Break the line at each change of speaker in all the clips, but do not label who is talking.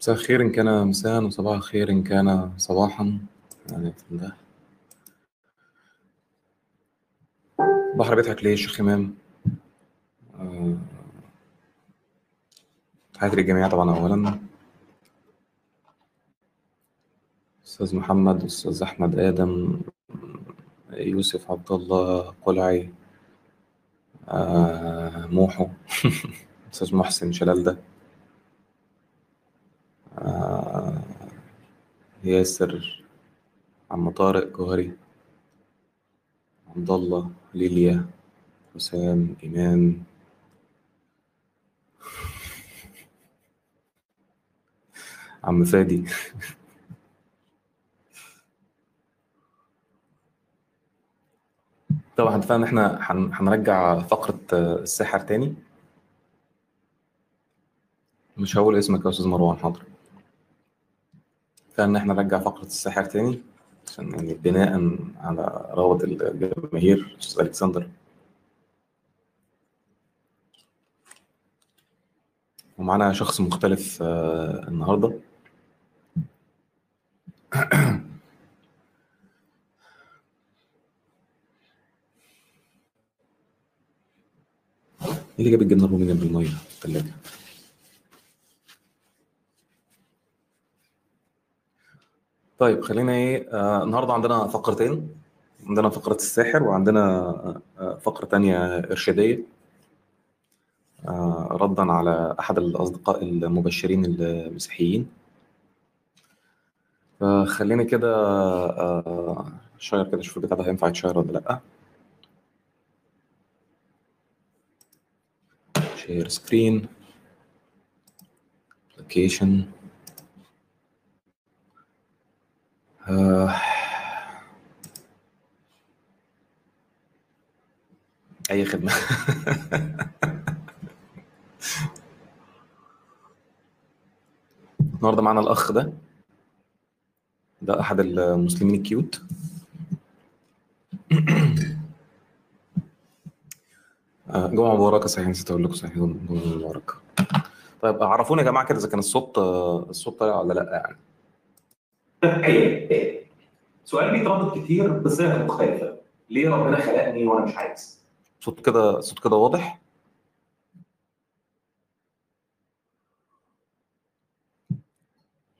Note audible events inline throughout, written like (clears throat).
مساء خير إن كان مساء وصباح خير إن كان صباحا. يعني ده بحر بيضحك ليه يا شيخ إمام؟ آه، تحياتي للجميع طبعا أولا. أستاذ محمد أستاذ أحمد آدم يوسف عبد الله قلعي آه، موحو. (laughs) أستاذ محسن شلال آه، ياسر عم طارق جوهري عبد الله ليليا حسام إيمان. (laughs) عم فادي. (laughs) طبعا اتفقنا ان إحنا هن- هنرجع فقرة آه، الساحر تاني. مش هقول اسمك يا أستاذ مروان حاضر. اتفقنا ان إحنا نرجع فقرة الساحر تاني عشان يعني بناء على رغبة الجماهير أستاذ ألكسندر ومعانا شخص مختلف آه، النهارده إيه (clears throat) اللي جاب الجبنة الرومي جنب المية في التلاجة؟ طيب خلينا إيه آه النهارده عندنا فقرتين. عندنا فقرة الساحر وعندنا آه آه، فقرة تانية إرشادية. ردا على أحد الأصدقاء المبشرين المسيحيين. فخليني كده آه شاير كده شوف البتاع ده هينفع يتشير ولا لأ. share screen. application آه. أي خدمة؟ (laughs) النهارده معانا الأخ ده. ده أحد المسلمين الكيوت. (clears throat) آه، جمعة مباركة. صحيح نسيت أقول لكم صحيح. جمعة مباركة. طيب عرفوني يا جماعة كده إذا كان الصوت آه، الصوت طالع ولا لأ يعني.
حقيقي سؤال بيتردد كتير بصيغ مختلفة. ليه ربنا خلقني وأنا مش عايز؟
صوت كده صوت كده واضح؟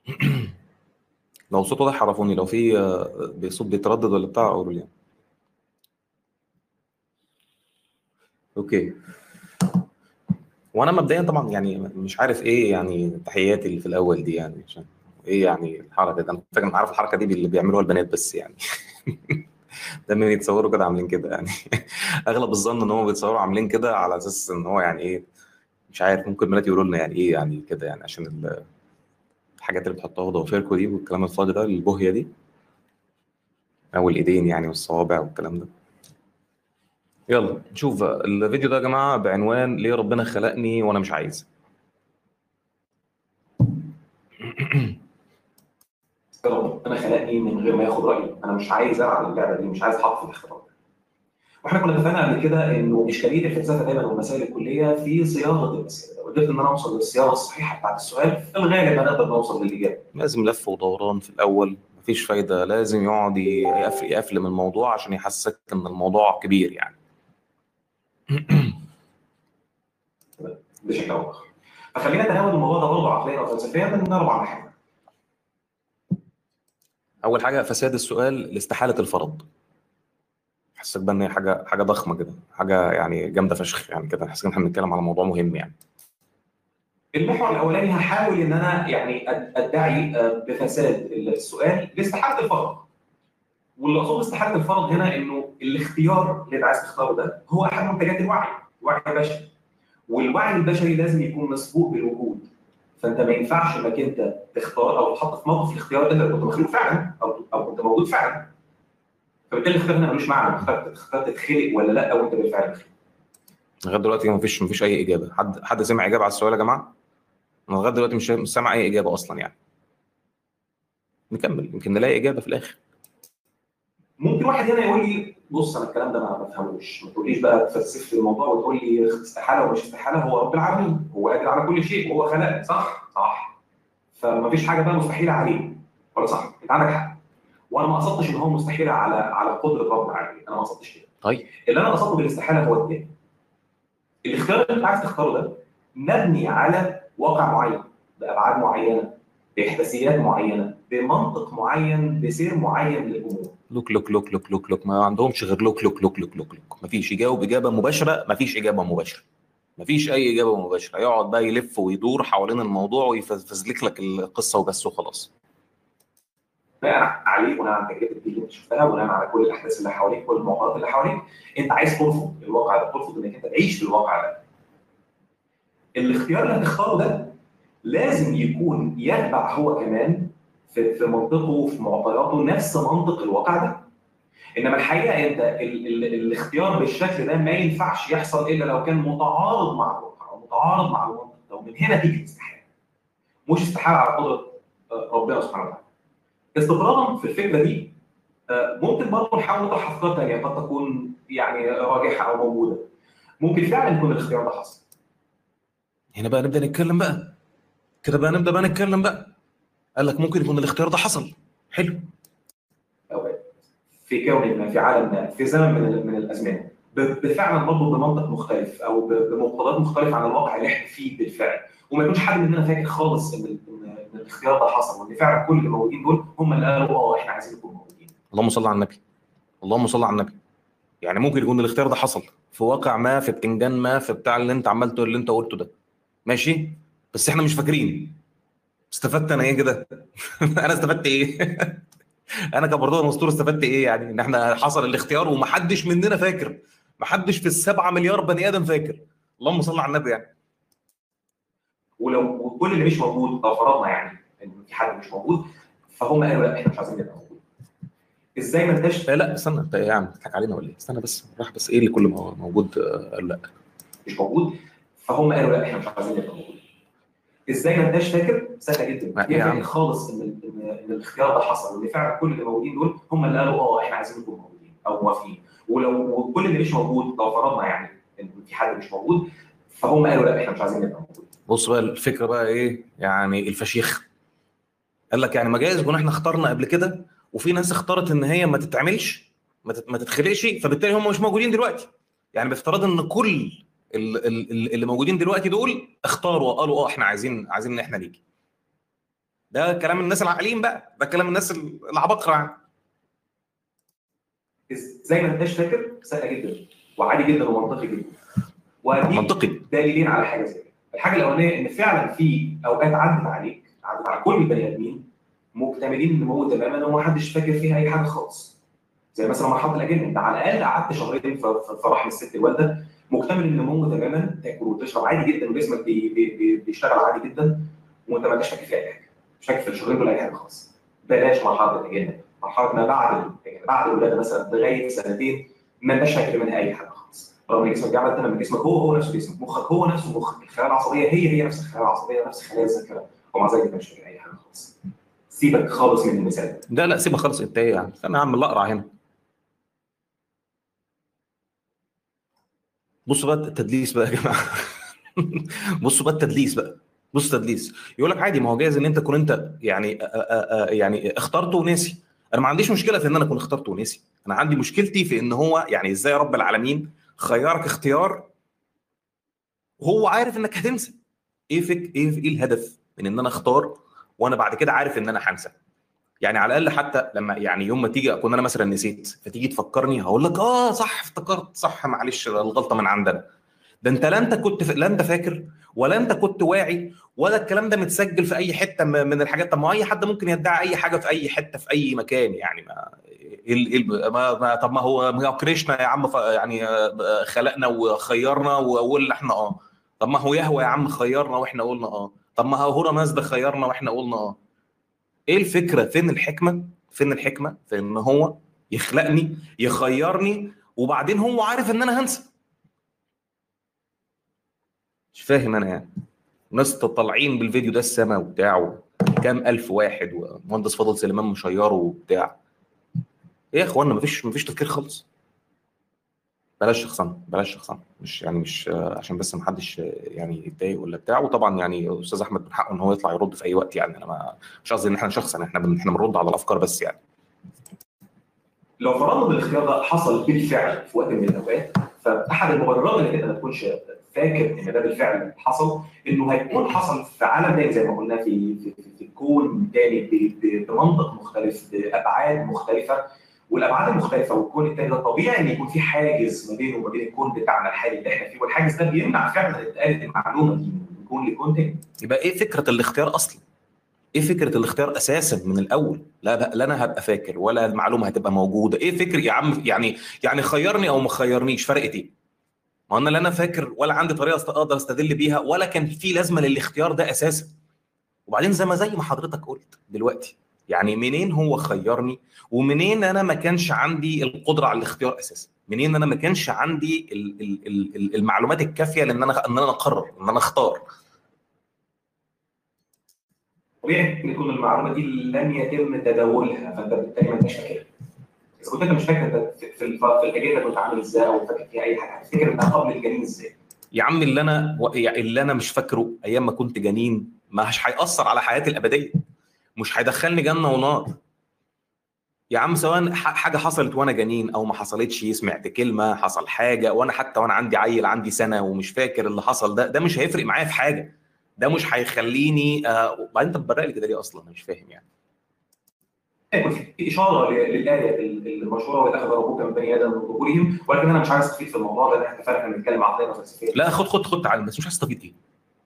(clears throat) لو صوت واضح عرفوني لو في آه، صوت بيتردد ولا بتاع قولوا لي. أوكي. وأنا مبدئيا طبعا يعني مش عارف إيه يعني تحياتي اللي في الأول دي يعني عشان إيه يعني الحركة دي؟ أنا فاكر أنا عارف الحركة دي اللي بيعملوها البنات بس يعني. (laughs) دايما يتصوروا كده عاملين كده يعني. (laughs) أغلب الظن إن هم بيتصوروا عاملين كده على أساس إن هو يعني إيه مش عارف ممكن بنات يقولوا لنا يعني إيه يعني كده يعني عشان ال- الحاجات اللي بتحطوها ضوافركم دي والكلام الفاضي ده البوهية دي. أو الإيدين يعني والصوابع والكلام ده. يلا نشوف الفيديو ده يا جماعة بعنوان ليه ربنا خلقني وأنا مش عايز. (clears throat)
ربنا خلقني من غير ما ياخد رأيي. أنا مش عايز ألعب اللعبة دي. مش عايز أحط في الاختبار وإحنا كنا اتفقنا قبل كده إنه إشكالية الفلسفة دايما والمسائل الكلية في صياغة الإسئلة. لو قدرت إن أنا أوصل للصياغة الصحيحة بتاعت السؤال في الغالب هنقدر نوصل للإجابة.
لازم لف ودوران في الأول. مفيش فايدة. لازم يقعد يقف- يقفلم الموضوع عشان يحسسك إن الموضوع كبير يعني. (clears throat)
بشكل أو بآخر. فخلينا نتناول الموضوع ده برضه عقليا أو فلسفيا من أربع ناحية.
أول حاجة فساد السؤال لاستحالة الفرض. حسيت بقى إن هي حاجة حاجة ضخمة كده حاجة يعني جامدة فشخ يعني كده. حاسس إن إحنا بنتكلم على موضوع مهم يعني.
المحور الأولاني هحاول إن أنا يعني أدعي آه، بفساد السؤال لاستحالة الفرض. واللي أقصده باستحالة الفرض هنا إنه الاختيار اللي أنت عايز تختاره ده هو أحد منتجات الوعي الوعي البشري. والوعي البشري لازم يكون مسبوق بالوجود. فأنت ما ينفعش إنك أنت تختار أو تحط في موقف الاختيار انت كنت مخلوق فعلا أو أو كنت موجود فعلا. فبالتالي الاختيار هنا ملوش معنى. اخترت اخترت تتخلق ولا لأ أو أنت بالفعل مخلوق
لغاية دلوقتي مفيش مفيش أي إجابة. حد حد سمع إجابة على السؤال يا جماعة؟ أنا لغاية دلوقتي مش سامع أي إجابة أصلا يعني. نكمل. يمكن نلاقي إجابة في الآخر.
ممكن واحد هنا يقول لي بص أنا الكلام ده ما بفهموش. ما تقوليش بقى تفلسف لي الموضوع وتقول لي استحالة ومش استحالة هو رب العالمين. هو قادر على كل شيء وهو خلق صح؟ صح. فمفيش حاجة بقى مستحيلة عليه. ولا صح؟ أنت عندك حق. وأنا ما قصدتش إن هو مستحيل على على قدرة ربنا عليه أنا ما قصدتش كده.
طيب.
اللي أنا قصدته بالاستحالة هو التاني الاختيار اللي أنت عايز تختاره ده مبني على واقع معين بأبعاد معينة باحداثيات معينة بمنطق معين بسير معين للأمور.
لوك لوك لوك لوك لوك لوك. ما عندهمش غير لوك لوك لوك لوك لوك لوك. مفيش يجاوب إجابة مباشرة مفيش إجابة مباشرة. مفيش أي إجابة مباشرة. يقعد بقى يلف ويدور حوالين الموضوع ويفزلك لك القصة وبس وخلاص.
بناء عليه بناء على تجربه اللي انت شفتها بناء على كل الأحداث اللي حواليك كل المعطيات اللي حواليك. أنت عايز ترفض الواقع ده ترفض إنك أنت تعيش في الواقع ده. الاختيار اللي هتختاره ده لازم يكون يتبع هو كمان في منطقه وفي معطياته نفس منطق الواقع ده. إنما الحقيقة انت ال ال الاختيار بالشكل ده ما ينفعش يحصل إلا لو كان متعارض مع الواقع أو متعارض مع المنطق ده. ومن هنا تيجي الاستحالة. مش استحالة على قدرة ربنا سبحانه وتعالى. استطرادا في الفكرة دي ممكن برضه نحاول نطرح أفكار ثانية قد تكون يعني راجحة أو موجودة. ممكن فعلا يكون الاختيار ده حصل.
هنا بقى نبدأ نتكلم بقى. كده بقى نبدأ بقى نتكلم بقى قال لك ممكن يكون الاختيار ده حصل حلو
في كون ما في عالم ما في زمن من من الأزمان بفعلا برضه بمنطق مختلف أو بمقتضيات مختلفة عن الواقع اللي إحنا فيه بالفعل وما يكونش حد مننا فاكر خالص إن إن الاختيار ده حصل وإن فعلا كل اللي موجودين دول هم اللي قالوا آه إحنا عايزين نكون موجودين.
اللهم صل على النبي. اللهم صل على النبي. يعني ممكن يكون الاختيار ده حصل في واقع ما في بتنجان ما في بتاع اللي أنت عملته اللي أنت قلته ده. ماشي؟ بس إحنا مش فاكرين. استفدت أنا إيه كده؟ (laughs) أنا استفدت إيه؟ (laughs) أنا كبرضه اسطوره استفدت إيه يعني؟ ان إحنا حصل الاختيار ومحدش مننا فاكر. محدش في السبعة مليار بني آدم فاكر. اللهم صل على النبي يعني.
ولو كل اللي مش موجود لو فرضنا يعني إن في حد مش موجود فهم قالوا لا إحنا مش عايزين نبقى موجود. إزاي ما انتش
لا لا استنى انت إيه يا عم بتضحك علينا ولا إيه؟ استنى بس راح بس إيه اللي كل ما موجود قال لا
مش موجود فهم قالوا لا إحنا مش عايزين نبقى موجود. إزاي ما انتش فاكر؟ سهلة جدا. فاكر خالص إن إن إن الاختيار ده حصل وان فعلا كل اللي موجودين دول هم اللي قالوا آه إحنا عايزين نكون موجودين أو موافقين. ولو وكل اللي مش موجود لو فرضنا يعني إن في حد مش موجود فهم قالوا لا إحنا مش عايزين نبقى موجودين.
بص بقى الفكرة بقى إيه يعني الفشيخ قال لك يعني ما جايز يكون إحنا اخترنا قبل كده وفي ناس اختارت إن هي ما تتعملش ما تت- ما تتخلقش فبالتالي هم مش موجودين دلوقتي يعني بافتراض إن كل اللي موجودين دلوقتي دول اختاروا وقالوا آه إحنا عايزين عايزين إن إحنا نيجي ده كلام الناس العاقلين بقى ده كلام الناس العباقرة يعني
إزاي ما انتش فاكر؟ سهلة جدا وعادي جدا ومنطقي جدا. ودي
منطقي
دليلين على حاجة زي. الحاجة الأولانية إن فعلا في أوقات عدت عليك عدت على كل البني آدمين مكتملين النمو تماما وما حدش فاكر فيها أي حاجة خالص. زي مثلا مرحله الاجنه أنت على الأقل قعدت شهرين في رحم الست الوالدة مكتمل النمو تماما تاكل وتشرب عادي جدا وجسمك بي بي بي بيشتغل عادي جدا وأنت ما انتش فيها اي حاجة. مش في الشهرين دول اي حاجة خالص. بلاش مرحلة الاجنه، مرحلة ما بعد ال- بعد الولادة مثلا لغاية سنتين ما انتش فاكر منها أي حاجة خالص. رغم إن جسمك بيعمل تمام جسمك هو هو نفسه جسمك. مخك هو نفسه مخك الخلايا العصبية هي هي نفس الخلايا العصبية نفس خلايا الذاكره ومع ذلك انت مش أي حاجة خالص. سيبك خالص من المثال ده.
لا سيبها خالص انت إيه يعني. أنا عم الاقرع هنا. بصوا بقى التدليس بقى يا جماعة. (laughs) بصوا بقى التدليس بقى. بص تدليس يقول لك عادي ما هو جايز إن أنت تكون أنت يعني آ- آ- آ- يعني اخترته وناسي. أنا ما عنديش مشكلة في إن أنا أكون اخترته وناسي. أنا عندي مشكلتي في إن هو يعني إزاي رب العالمين خيرك اختيار وهو عارف إنك هتنسى. إيه فك إيه إيه الهدف من إن أنا أختار وأنا بعد كده عارف إن أنا هنسى؟ يعني على الأقل حتى لما يعني يوم ما تيجي أكون أنا مثلا نسيت فتيجي تفكرني هقول لك آه صح افتكرت صح معلش الغلطة من عندنا. ده أنت لا أنت كنت لا أنت فاكر ولا أنت كنت واعي ولا الكلام ده متسجل في أي حتة من الحاجات. طب ما أي حد ممكن يدعي أي حاجة في أي حتة في أي مكان يعني. ما إيه إيه ما ما طب ما هو ما كريشنا يا عم يعني آه، خلقنا وخيرنا وقلنا إحنا آه. طب ما هو يهوى يا عم خيرنا وإحنا قلنا آه. طب ما هو هنا مازدا خيرنا وإحنا قلنا آه. إيه الفكرة؟ فين الحكمة؟ فين الحكمة؟ في إن هو يخلقني يخيرني وبعدين هو عارف إن أنا هنسى. مش فاهم أنا يعني. ناس طالعين بالفيديو ده السما وبتاع كام ألف واحد ومهندس فاضل سليمان مشيره وبتاع. إيه يا اخوانا مفيش مفيش تفكير خالص. بلاش شخصنة بلاش شخصنة. مش يعني مش عشان بس ما حدش يعني يتضايق ولا بتاع. وطبعا يعني أستاذ أحمد من حقه إن هو يطلع يرد في أي وقت يعني. أنا ما مش قصدي إن إحنا شخصا إحنا بن- إحنا بنرد على الأفكار بس يعني.
لو فرضنا إن الاختيار ده حصل بالفعل في وقت من الأوقات فأحد المبررات اللي انت ما تكونش فاكر إن ده بالفعل حصل إنه هيكون حصل في عالم تاني زي ما قلنا في في, في, في كون تاني بمنطق مختلف بأبعاد مختلفة. والابعاد المختلفه والكون التاني ده طبيعي إن يكون في حاجز ما بينه وما بين الكون بتاعنا الحالي اللي إحنا فيه والحاجز ده بيمنع فعلا انتقال المعلومة دي من كون لكون تاني
يبقى إيه فكرة الاختيار أصلا؟ إيه فكرة الاختيار أساسا من الأول؟ لا لا, أنا هبقى فاكر ولا المعلومة هتبقى موجودة، إيه فكر يا عم يعني يعني خيرني أو ما خيرنيش فرقت إيه؟ ما أنا لا أنا فاكر ولا عندي طريقة أقدر أستدل بيها ولا كان في لازمة للاختيار ده أساسا. وبعدين زي ما زي ما حضرتك قلت دلوقتي يعني منين هو خيرني ومنين أنا ما كانش عندي القدرة على الاختيار أساسا؟ منين أنا ما كانش عندي ال- ال- ال- ال- المعلومات الكافية لأن أنا إن أنا أقرر إن أنا أختار
طبيعي إن يكون المعلومة دي لم يتم تداولها فأنت بالتالي ما انتش فاكرها. إذا كنت أنت مش فاكر أنت في الأجازة كنت عامل إزاي أو فاكر فيها أي حاجة هتفتكر إنها قبل الجنين إزاي؟
يا عم اللي أنا اللي أنا مش فاكره أيام ما كنت جنين مش هيأثر على حياتي الأبدية مش هيدخلني جنة ونار. يا عم سواء حاجة حصلت وأنا جنين أو ما حصلتش سمعت كلمة حصل حاجة وأنا حتى وأنا عندي عيل عندي سنة ومش فاكر اللي حصل ده ده مش هيفرق معايا في حاجة. ده مش هيخليني آه وبعدين أنت بتبرق لي كده ليه أصلا؟ أنا مش فاهم يعني.
في إشارة للآية ال- المشهورة والاخذ ربك من بني آدم من ظهورهم ولكن أنا مش عايز أستفيد في الموضوع ده إحنا فعلا بنتكلم عقلية فلسفيه
لا خد خد خد تعالى بس مش هستفيد إيه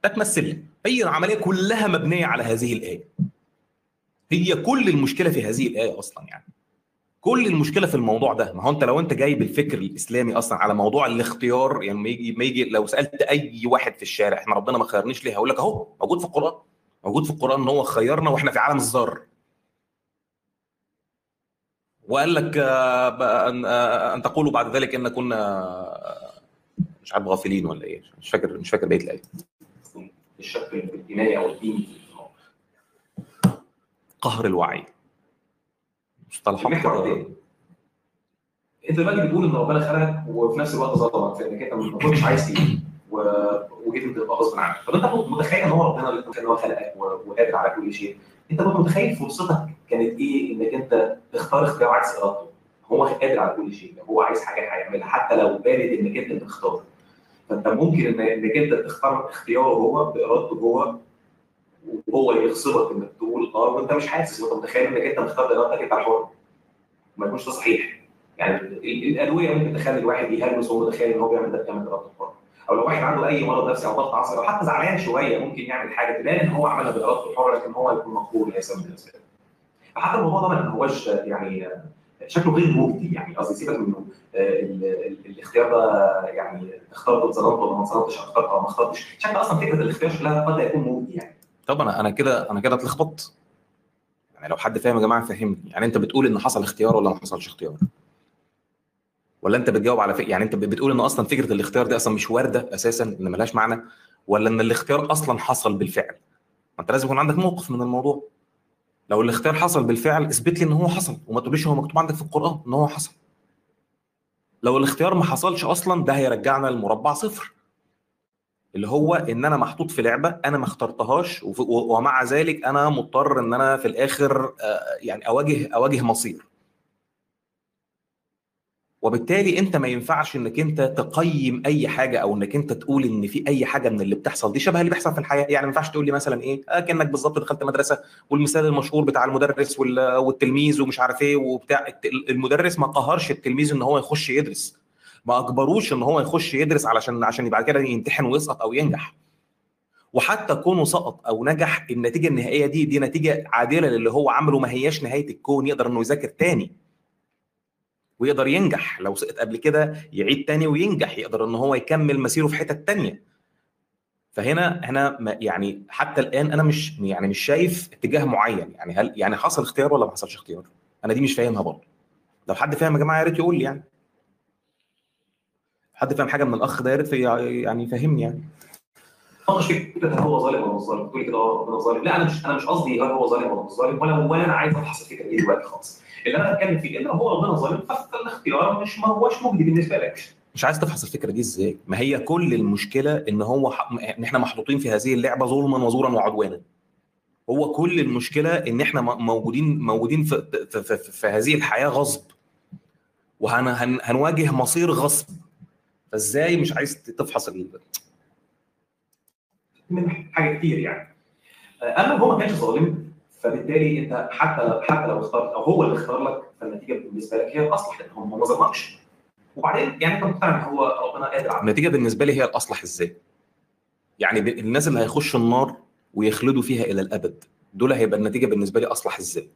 لا تمثل لي هي العملية كلها مبنية على هذه الآية. هي كل المشكلة في هذه الآية أصلا يعني. كل المشكلة في الموضوع ده. ما هو أنت لو أنت جايب الفكر الإسلامي أصلا على موضوع الاختيار يعني ما يجي ما يجي لو سألت أي واحد في الشارع إحنا ربنا ما خيرنيش ليه؟ هقول لك أهو موجود في القرآن. موجود في القرآن إن هو خيرنا وإحنا في عالم الذر وقال لك آه، ان آه، أن تقولوا بعد ذلك إن كنا آه، مش عارف غافلين ولا إيه مش فاكر مش فاكر بقية الآية.
الشق الايماني أو في الموضوع.
قهر الوعي. كده.
ده. أنت دلوقتي بتقول إن ربنا خلقك وفي نفس الوقت ظلمك في إنك أنت ما كنتش عايز تيجي وجيت إنت غصب عنك. طب أنت كنت متخيل إن هو ربنا اللي كان هو خلقك وقادر على كل شيء؟ أنت كنت متخيل فرصتك كانت إيه إنك أنت تختار اختيار عكس ارادته هو قادر على كل شيء لو هو عايز حاجة هيعملها حتى لو بارد إنك أنت تختار فأنت ممكن ان إنك أنت تختار اختياره هو بإرادته هو وهو يغصبك انك تقول آه وانت مش حاسس وانت متخيل انك انت مختار بارادتك انت الحر ما يكونش ده صحيح. يعني ال- الأدوية ممكن تخلي الواحد يهلوس وهو متخيل إن هو بيعمل ده بكامل ارادته الحره أو لو واحد عنده أي مرض نفسي أو ضغط عصبي أو حتى زعلان شوية ممكن يعمل حاجة تبان إن هو عملها بارادته الحره لكن هو يكون مقهور ليس من الاسباب فحتى الموضوع ده ما هوش يعني شكله غير مجدي يعني. قصدي سيبك منه. آه، ال- ال- الاختيار ده يعني اخترت اتظلمت ولا ما اتظلمتش اخترت أو ما اخترتش. شكل أصلا فكرة الاختيار شكلها قد يكون مجدي يعني.
طب أنا أنا كده أنا كده اتلخبطت. يعني لو حد فاهم يا جماعة فهمني. يعني أنت بتقول إن حصل اختيار ولا ما حصلش اختيار؟ ولا أنت بتجاوب على فكرة يعني أنت بتقول إن أصلا فكرة الاختيار دي أصلا مش واردة أساسا إن ملهاش معنى ولا إن الاختيار أصلا حصل بالفعل؟ ما أنت لازم يكون عندك موقف من الموضوع. لو الاختيار حصل بالفعل اثبت لي إن هو حصل وما تقوليش هو مكتوب عندك في القرآن إن هو حصل. لو الاختيار ما حصلش أصلا ده هيرجعنا لمربع صفر. اللي هو إن أنا محطوط في لعبة أنا ما اخترتهاش ومع ذلك أنا مضطر إن أنا في الآخر آه، يعني أواجه أواجه مصير. وبالتالي أنت ما ينفعش إنك أنت تقيم أي حاجة أو إنك أنت تقول إن في أي حاجة من اللي بتحصل. دي شبه اللي بيحصل في الحياة يعني ما ينفعش تقول لي مثلا إيه آه كأنك بالظبط دخلت مدرسة والمثال المشهور بتاع المدرس وال- والتلميذ ومش عارف إيه وبتاع المدرس ما قهرش التلميذ إن هو يخش يدرس. ما اجبروش إن هو يخش يدرس علشان عشان بعد كده يمتحن ويسقط أو ينجح. وحتى كونه سقط أو نجح النتيجة النهائية دي دي نتيجة عادلة للي هو عمله ما هياش نهاية الكون يقدر إنه يذاكر تاني. ويقدر ينجح. لو سقط قبل كده يعيد تاني وينجح. يقدر إن هو يكمل مسيره في حتت تانية. فهنا هنا يعني حتى الآن أنا مش يعني مش شايف اتجاه معين. يعني هل يعني حصل اختيار ولا ما حصلش اختيار؟ أنا دي مش فاهمها برضه. لو حد فاهم يا جماعة يا ريت يقول لي يعني. حد فاهم حاجة من الأخ ده يا ريت يعني يفهمني يعني.
فكرة هل هو ظالم ولا مش ظالم تقول كده ربنا ظالم. لا أنا مش أنا مش قصدي هل هو ظالم ولا مش ظالم ولا ولا أنا عايز أبحث الفكرة دي دلوقتي خالص. اللي أنا بتكلم فيه إن هو ربنا ظالم فالاختيار مش ما هوش مجدي بالنسبة لك.
مش عايز تفحص الفكرة دي إزاي؟ ما هي كل المشكلة إن هو ح... إن إحنا محطوطين في هذه اللعبة ظلما وزورا وعدوانا. هو كل المشكلة إن إحنا موجودين موجودين في, في, في, في, في هذه الحياة غصب. وهنواجه مصير غصب. فازاي مش عايز تفحص ال...
من حاجة كتير يعني. اما هو ما كانش ظالم فبالتالي أنت حتى حتى لو اخترت أو هو اللي اختار لك فالنتيجة بالنسبة لك هي الأصلح لأن هو ما ظلمكش. وبعدين يعني أنت مقتنع إن هو ربنا قادر على
النتيجة بالنسبة لي هي الأصلح إزاي؟ يعني الناس اللي هيخشوا النار ويخلدوا فيها إلى الأبد دول هيبقى النتيجة بالنسبة لي أصلح إزاي؟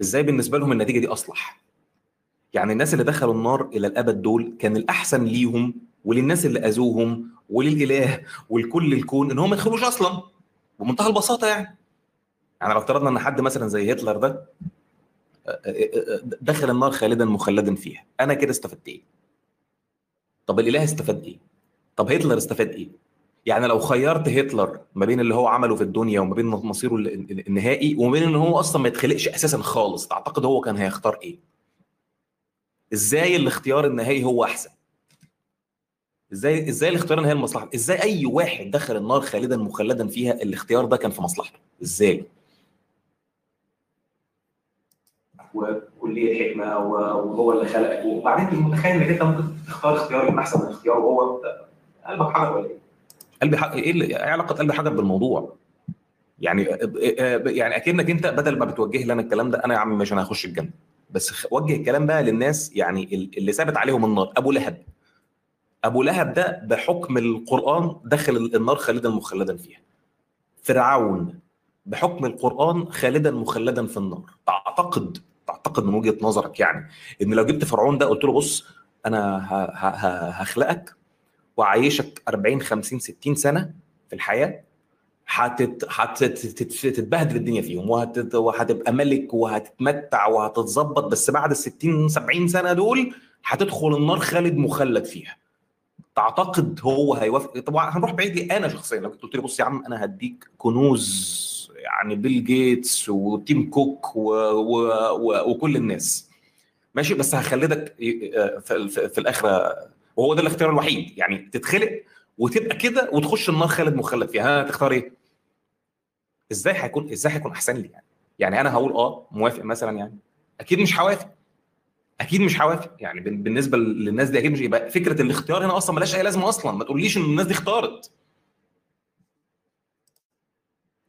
إزاي بالنسبة لهم النتيجة دي أصلح؟ يعني الناس اللي دخلوا النار إلى الأبد دول كان الأحسن ليهم وللناس اللي أذوهم وللإله ولكل الكون إن هم ما يدخلوش أصلا بمنتهى البساطة يعني. يعني لو افترضنا إن حد مثلا زي هتلر ده دخل النار خالدا مخلدا فيها أنا كده استفدت إيه؟ طب الإله استفاد إيه؟ طب هتلر استفاد إيه؟ يعني لو خيرت هتلر ما بين اللي هو عمله في الدنيا وما بين مصيره ال- ال- النهائي وما بين إن هو أصلا ما يتخلقش أساسا خالص تعتقد هو كان هيختار إيه؟ إزاي الاختيار النهائي هو أحسن؟ إزاي إزاي الاختيار النهائي لمصلحته إزاي أي واحد دخل النار خالدا مخلدا فيها الاختيار ده كان في مصلحته؟ إزاي؟
وكلية حكمة وهو اللي خلقك. وبعدين أنت متخيل إنك أنت ممكن تختار اختيار يكون أحسن من اختياره هو أنت قلبك حجر ولا إيه؟
قلبي حق إيه اللي- إيه علاقة قلبي حجر بالموضوع؟ يعني يعني أكنك أنت بدل ما بتوجه لي أنا الكلام ده أنا يا عم مش أنا هخش الجنة. بس وجه الكلام بقى للناس يعني ال- اللي ثابت عليهم النار أبو لهب أبو لهب ده بحكم القرآن دخل النار خالدا مخلدا فيها فرعون بحكم القرآن خالدا مخلدا في النار تعتقد تعتقد من وجهة نظرك يعني إن لو جبت فرعون ده قلت له بص أنا هخلقك وعايشك 40 50 60 سنة في الحياة. هتتبهدل الدنيا فيهم. وهتبقى ملك وهتتمتع وهتتظبط بس بعد ال 60 70 سنة دول هتدخل النار خالد مخلد فيها. تعتقد هو هيوافق. طبعا هنروح بعيد أنا شخصيا لو كنت قلت لي بص يا عم أنا هديك كنوز يعني بيل جيتس وتيم كوك و... و... و... وكل الناس. ماشي؟ بس هخلدك في, في, في الآخرة. وهو ده الاختيار الوحيد. يعني تتخلق وتبقى كده وتخش النار خالد مخلد فيها. ها تختار إيه؟ إزاي هيكون إزاي هيكون أحسن لي يعني؟ يعني أنا هقول آه موافق مثلا يعني. أكيد مش هوافق. أكيد مش هوافق. يعني بال- بالنسبة للناس دي أكيد مش يبقى فكرة الاختيار هنا أصلا ملهاش أي لازمة أصلا. ما تقوليش إن الناس دي اختارت.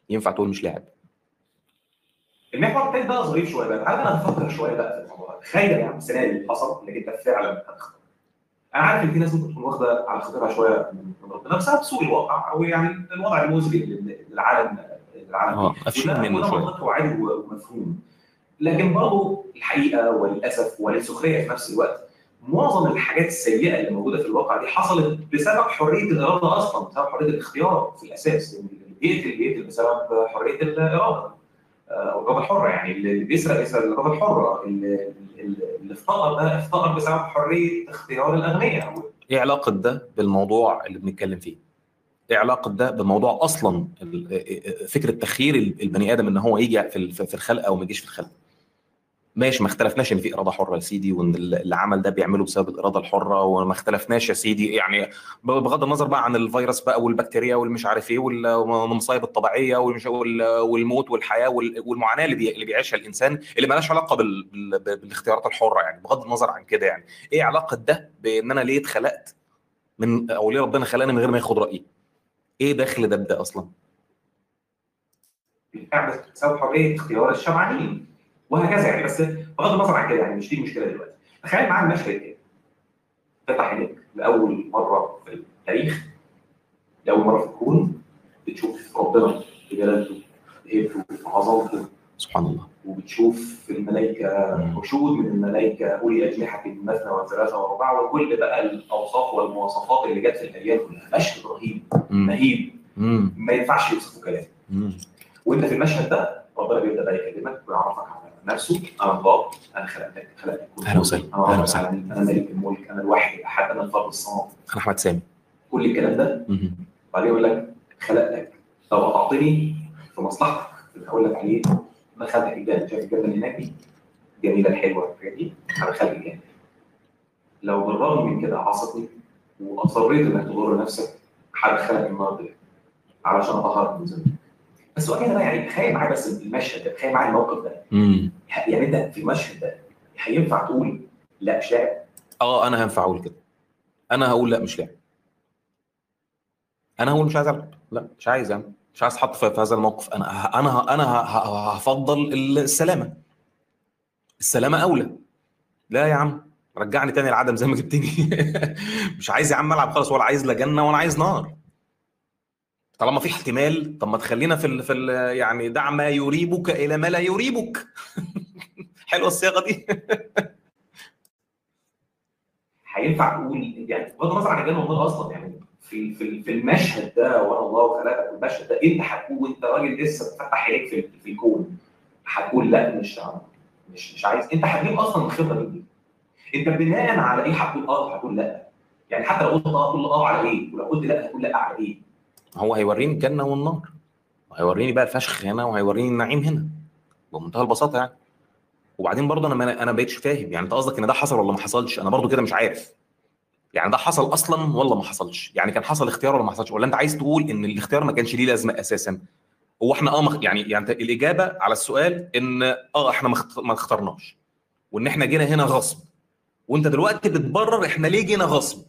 ينفع تقول مش لاعب.
المحور الثاني ده ظريف شوية بقى. تعالى أنا أفكر شوية بقى في الموضوع. تخيل يعني السنة اللي حصل إنك أنت فعلا هتختار. أنا عارف إن في ناس ممكن تكون واخدة على خاطرها شوية من ربنا بسبب سوء الواقع أو يعني الوضع المزري للعالم
آه قافشين
وده-
منه شوية.
منطقي وعادي ومفهوم. لكن برضه الحقيقة وللأسف وللسخريه في نفس الوقت معظم الحاجات السيئة اللي موجودة في الواقع دي حصلت بسبب حرية الإرادة أصلا بسبب حرية الاختيار في الأساس. يعني اللي بيقتل بيقتل بسبب حرية الإرادة آه، أو الاراده الحرة. يعني اللي بيسرق يسرق الاراده الحرة. اللي افتقر ده افتقر بسبب حرية اختيار الأغنياء.
إيه علاقة ده بالموضوع اللي بنتكلم فيه؟ إيه علاقة ده بموضوع أصلا ال- فكره تخيير البني آدم إن هو يجي في ال- في الخلق أو ما يجيش في الخلق؟ ماشي ما اختلفناش إن في إرادة حرة يا سيدي وإن اللي عمل ده بيعمله بسبب الإرادة الحرة وما اختلفناش يا سيدي يعني بغض النظر بقى عن الفيروس بقى والبكتيريا والمش عارف إيه وال- والمصايب الطبيعية والموت والحياة وال- والمعاناة اللي بي- اللي بيعيشها الإنسان اللي مالهاش علاقة بال- بال- بالاختيارات الحرة يعني بغض النظر عن كده يعني إيه علاقة ده بإن أنا ليه اتخلقت من أو ليه ربنا خلاني من غير ما ياخد رأيي إيه دخل ده بده أصلا؟
بالفعل بسبب حرية اختيار الشمعانين وهكذا يعني. بس بغض النظر عن كده يعني مش دي المشكلة دلوقتي. تخيل معايا المشهد كده فتح عينيك لأول مرة في التاريخ لأول مرة في الكون بتشوف ربنا بجلالته بهيبته بعظمته
سبحان الله
وبتشوف الملائكة حشود من الملائكة أولي أجنحة مثنى وثلاثه ورباع وكل بقى الاوصاف والمواصفات اللي جت في الاديان كلها مشهد رهيب. مهيب. ما ينفعش يوصفه كلام. وإنت في المشهد ده ربنا بيبدأ بقى يكلمك ويعرفك على نفسه أنا الله أنا خلقتك خلقتك
أهلا وسهلا.
أنا
أهلا
رب
وسهلا.
أنا ملك الملك أنا الواحد الاحد أنا الفرد الصمد
أنا أحمد سامي
كل الكلام ده. بعدين يقول لك خلقتك لو اطعتني في مصلحتك اللي هقول لك عليه خلقتك الجنه شايف الجنه اللي هناك دي؟ جميلة الحلوة الحاجات دي أنا خلق الجنه لو بالرغم من كده عصتني وأصريت إنك تضر نفسك هدخلك النار دي علشان أطهرك من ذنبك. بس وقتها بقى يعني تخيل معايا بس المشهد ده تخيل معايا الموقف ده.
امم
يعني أنت في المشهد ده هينفع تقول لا مش لاعب؟
آه أنا هينفع أقول كده. أنا هقول لا مش لاعب. أنا هقول مش عايز ألعب. لا مش عايز يعني مش عايز أحط في هذا الموقف. أنا أنا أنا هفضل السلامة. السلامة أولى. لا يا عم رجعني تاني العدم زي ما جبتني (laughs) مش عايز يا عم ألعب خالص ولا عايز لا جنة ولا عايز نار. طالما في احتمال طب ما تخلينا في ال في ال يعني دع ما يريبك إلى ما لا يريبك. (laughs) حلوة الصياغة دي. (laughs)
هينفع تقول يعني بغض النظر عن الجنة والنار أصلا يعني في في في المشهد ده وأنا الله خلقك المشهد ده انت هتقول وأنت راجل لسه بتفتح عينيك في, الكون هتقول لا مش مش مش عايز. أنت هتجيب أصلا الخبرة دي. أنت بناء على إيه هتقول آه هتقول لا. يعني حتى لو قلت آه هتقول آه على إيه؟ ولو قلت لا هتقول لا على إيه؟
هو هيوريني الجنة والنار. هيوريني بقى الفشخ هنا وهيوريني النعيم هنا. بمنتهى البساطة يعني. وبعدين برضه أنا ما أنا بقتش فاهم. يعني أنت قصدك إن ده حصل ولا ما حصلش؟ أنا برضه كده مش عارف. يعني ده حصل أصلا ولا ما حصلش. يعني كان حصل اختيار ولا ما حصلش؟ ولا أنت عايز تقول إن الاختيار ما كانش ليه لازمة أساسا؟ هو إحنا آه. يعني يعني الإجابة على السؤال إن آه إحنا ما اخترناش. وإن إحنا جينا هنا غصب. وأنت دلوقتي بتبرر إحنا ليه جينا غصب؟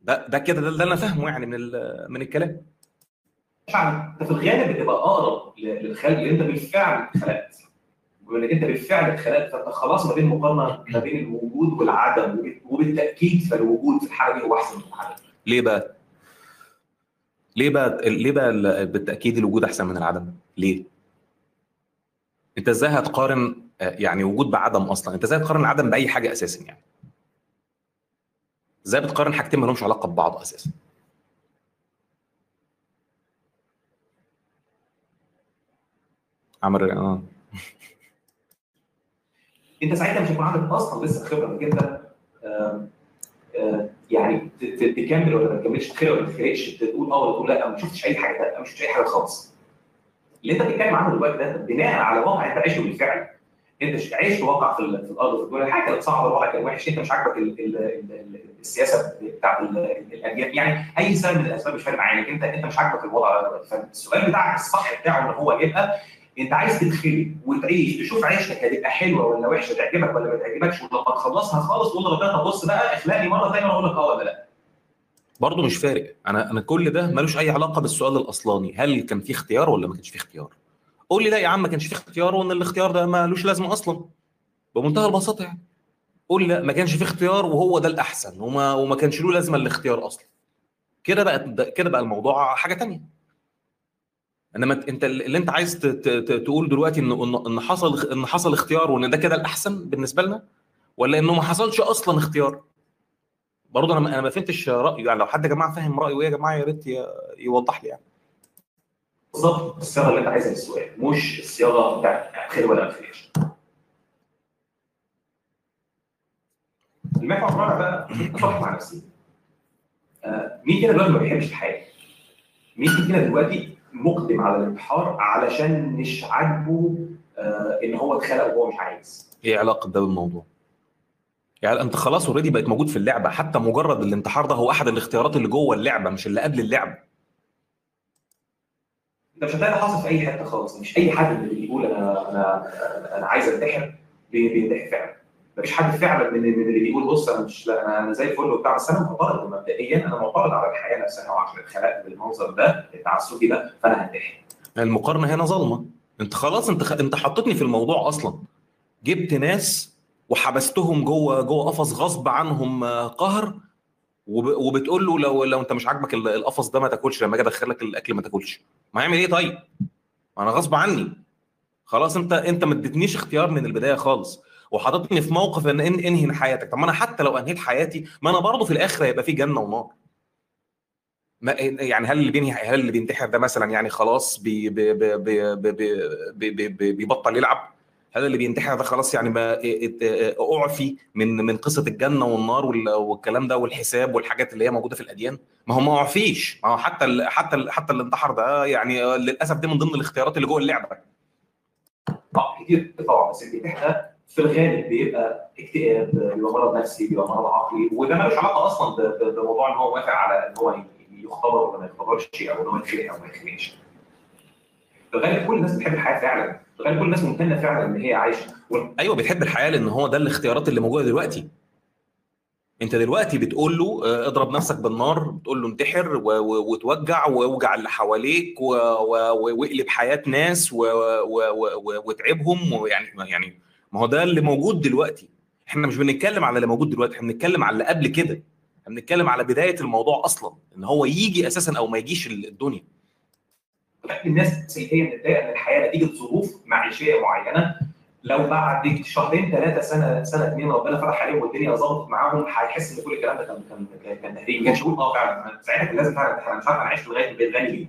ده ده كده ده اللي أنا فاهمه يعني من. من الكلام.
فعلا أنت في الغالب بتبقى أقرب للخلق اللي أنت بالفعل خلقت بما انك أنت بالفعل اتخلقت فأنت خلاص ما بين مقارنة ما بين الوجود والعدم وب- وبالتأكيد فالوجود في الحالة دي هو أحسن من العدم
ليه بقى؟ ليه بقى ليه بقى ال- بالتأكيد الوجود أحسن من العدم؟ ليه؟ أنت إزاي هتقارن يعني وجود بعدم أصلا؟ أنت إزاي هتقارن العدم بأي حاجة أساسا يعني؟ إزاي بتقارن حاجتين ما لهمش علاقة ببعض أساسا؟ عمر آه
انت ساعتها مش هيكون عندك أصلا لسه خبرة انك انت يعني تكمل ولا ما تكملش تخلق ولا ما تخلقش تقول آه ولا تقول لأ ما شفتش أي حاجة ما شفتش أي حاجة خالص. اللي أنت بتتكلم عنه دلوقتي ده بناء على واقع أنت عايشه بالفعل. أنت عايش واقع في, ال- في الأرض في الدنيا الحاجة كانت صعبة الوضع كان وحش أنت مش عاجبك ال- ال- ال- ال- السياسة بتاعت ال- ال- الأديان. يعني أي سبب من الأسباب مش فارق معاك. أنت أنت مش عاجبك الوضع. فالسؤال بتاعك الصح بتاعه ان هو يبقى انت عايز تتخلق وتعيش تشوف عيشتك هتبقى حلوة ولا وحشة تعجبك ولا ما تعجبكش ولما تخلصها خالص تقول لربنا طب بص بقى اخلقني مرة ثانية واقول لك آه ولا لا.
برضه مش فارق. أنا أنا كل ده ملوش اي علاقة بالسؤال الاصلاني. هل كان في اختيار ولا ما كانش في اختيار؟ قول لي لا يا عم ما كانش في اختيار وان الاختيار ده ملوش لازمة أصلا. بمنتهى البساطة يعني. قول لي لا ما كانش في اختيار وهو ده الأحسن وما وما كانش له لازمة الاختيار أصلا. كده بقى كده بقى الموضوع حاجة تانية. إنما أنت اللي أنت عايز تقول دلوقتي ان ان حصل إن حصل اختيار وإن ده كده الأحسن بالنسبة لنا ولا إنه ما حصلش أصلا اختيار؟ برضه أنا أنا ما فهمتش رايه يعني لو حد يا جماعة فاهم رأيه إيه يا جماعة يا ريت يوضح لي يعني.
بالظبط الصياغة اللي أنت عايزها للسؤال مش الصياغة بتاعت خير ولا ما خيرش المحور الرابع بقى اتفق مع نفسي. آه، مين كده دلوقتي ما بيحبش الحياة؟ مين كده دلوقتي مقدم على الانتحار علشان مش عاجبه آه، إن هو اتخلق وهو مش عايز.
إيه علاقة ده بالموضوع؟ يعني أنت خلاص already بقت موجود في اللعبة حتى مجرد الانتحار ده هو أحد الاختيارات اللي جوه اللعبة مش اللي قبل اللعبة.
أنت مش هتلاقي حاصل في أي حتة خالص مش أي حد اللي بيقول أنا أنا أنا عايز أنتحر بي- بينتحر فعلا. مفيش حد فعلا من اللي بيقول بص أنا مش لا أنا زي الفل وبتاع. بس أنا معترض مبدئيا أنا معترض على الحياة نفسها وعشان اتخلقت بالمنظر ده التعسفي ده فأنا هنتحر.
المقارنة هنا ظالمة. أنت خلاص أنت خ... أنت حطيتني في الموضوع أصلا. جبت ناس وحبستهم جوه جوه قفص غصب عنهم آه، قهر وب... وبتقول له لو لو أنت مش عاجبك ال- القفص ده ما تاكلش لما أجي ادخلك الأكل ما تاكلش. ما هيعمل إيه طيب؟ ما أنا غصب عني. خلاص أنت أنت ما اديتنيش اختيار من البداية خالص. وحاططني في موقف ان إن- إنهي حياتك. طب ما أنا حتى لو أنهيت حياتي ما أنا برضه في الآخر هيبقى في جنة ونار. ما يعني هل اللي بينهي هل اللي بينتحر ده مثلا يعني خلاص بي بي بي بي بي بي بي بي بيبطل يلعب؟ هل اللي بينتحر ده خلاص يعني أعفي من من قصة الجنة والنار وال- والكلام ده والحساب والحاجات اللي هي موجودة في الأديان؟ ما هو ما أعفيش. ما هو حتى ال حتى ال حتى اللي انتحر ده يعني للأسف دي من ضمن الاختيارات اللي جوه اللعبة.
طبعا كتير طبعا بس الانتحار ده في الغالب بيبقى اكتئاب بيبقى مرض نفسي بيبقى مرض عقلي وده ملوش علاقة أصلا بموضوع إن هو موافق على إن هو يختبر ولا ما يختبرش أو إن هو يتخلق أو ما يتخلقش. في الغالب كل الناس بتحب الحياة فعلا، في الغالب كل الناس ممتنة فعلا إن هي عايشة.
أيوه بتحب الحياة لأن هو ده الاختيارات اللي موجودة دلوقتي. أنت دلوقتي بتقول له آه، اضرب نفسك بالنار بتقول له انتحر وتوجع واوجع اللي حواليك واقلب حياة ناس وتعبهم ويعني يعني ما هو ده اللي موجود دلوقتي. إحنا مش بنتكلم على اللي موجود دلوقتي إحنا بنتكلم على اللي قبل كده. إحنا بنتكلم على بداية الموضوع أصلا إن هو يجي أساسا أو ما يجيش الدنيا.
الناس اللي هي متضايقه من الحياة نتيجة ظروف معيشية معينة. لو بعد شهرين ثلاثة سنة سنة اثنين ربنا فتح عليهم والدنيا ظبطت معاهم هيحس إن كل الكلام ده كان كان كان- كان تهريج. مش هقول آه فعلا. ساعتها كان لازم فعلا أنا مش عارف أنا عشت لغاية البيت غني ليه.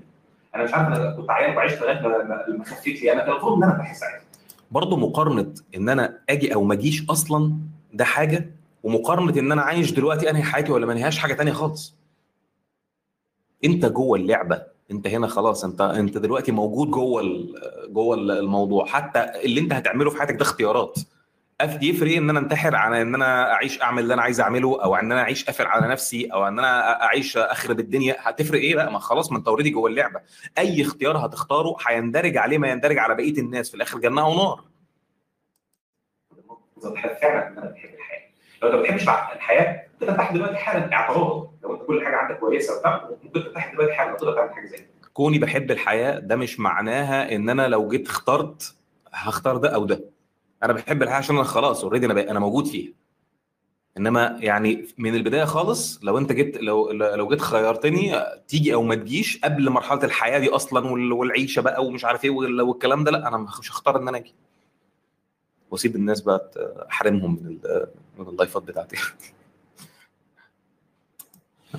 أنا مش عارف أنا كنت عيان وعشت لغاية ما- خفيت ليه. أنا كان المفروض إن أنا بحس ساعتها
برضه مقارنة إن أنا آجي أو ما أجيش أصلا ده حاجة ومقارنة إن أنا عايش دلوقتي أنهي حياتي ولا ما أنهيهاش حاجة تانية خالص. أنت جوه اللعبة أنت هنا خلاص أنت أنت دلوقتي موجود جوه جوه ال- الموضوع. حتى اللي أنت هتعمله في حياتك ده اختيارات. يفرق إن أنا انتحر عن إن أنا أعيش أعمل اللي أنا عايز أعمله أو إن أنا أعيش قافل على نفسي أو إن أنا أعيش أخرب الدنيا. هتفرق إيه بقى؟ ما خلاص ما أنت اوريدي جوه اللعبة. أي اختيار هتختاره هيندرج عليه ما يندرج على بقية الناس في الآخر جنة ونار
فعلا إن أنا بحب الحياة. لو أنت ما بتحبش الحياة تقدر تفتح دلوقتي حالا اعتراض. لو أنت كل حاجة عندك كويسة وبتاع ممكن تفتح دلوقتي حالا تقدر تعمل حاجة زي
كوني بحب الحياة ده مش معناها إن أنا لو جيت اخترت هختار ده أو ده. أنا بحب الحياة عشان أنا خلاص already أنا أنا موجود فيها. إنما يعني من البداية خالص لو أنت جيت لو لو جيت خيرتني تيجي أو ما تجيش قبل مرحلة الحياة دي أصلا وال- والعيشة بقى ومش عارف إيه وال- والكلام ده لأ أنا مش هختار إن أنا أجي. وأسيب الناس بقى احرمهم من من اللايفات بتاعتي. (laughs)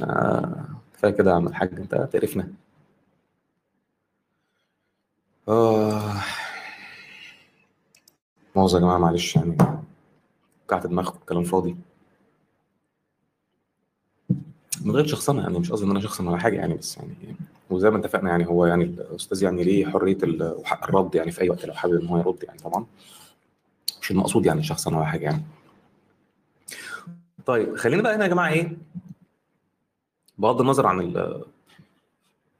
آه، كفاية كده يا عم الحاج أنت تعرفنا. آه. مؤاخذة يا جماعة معلش يعني وجعت دماغكم كلام فاضي من غير شخصنة يعني مش قصدي إن أنا شخصن ولا حاجة يعني بس يعني وزي ما اتفقنا يعني هو يعني الأستاذ يعني ليه حرية وحق الرد يعني في أي وقت لو حابب إن هو يرد يعني طبعا. مش المقصود يعني شخصا ولا حاجة يعني. طيب خلينا بقى هنا يا جماعة إيه؟ بغض النظر عن ال-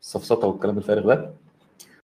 السفسطة والكلام الفارغ ده.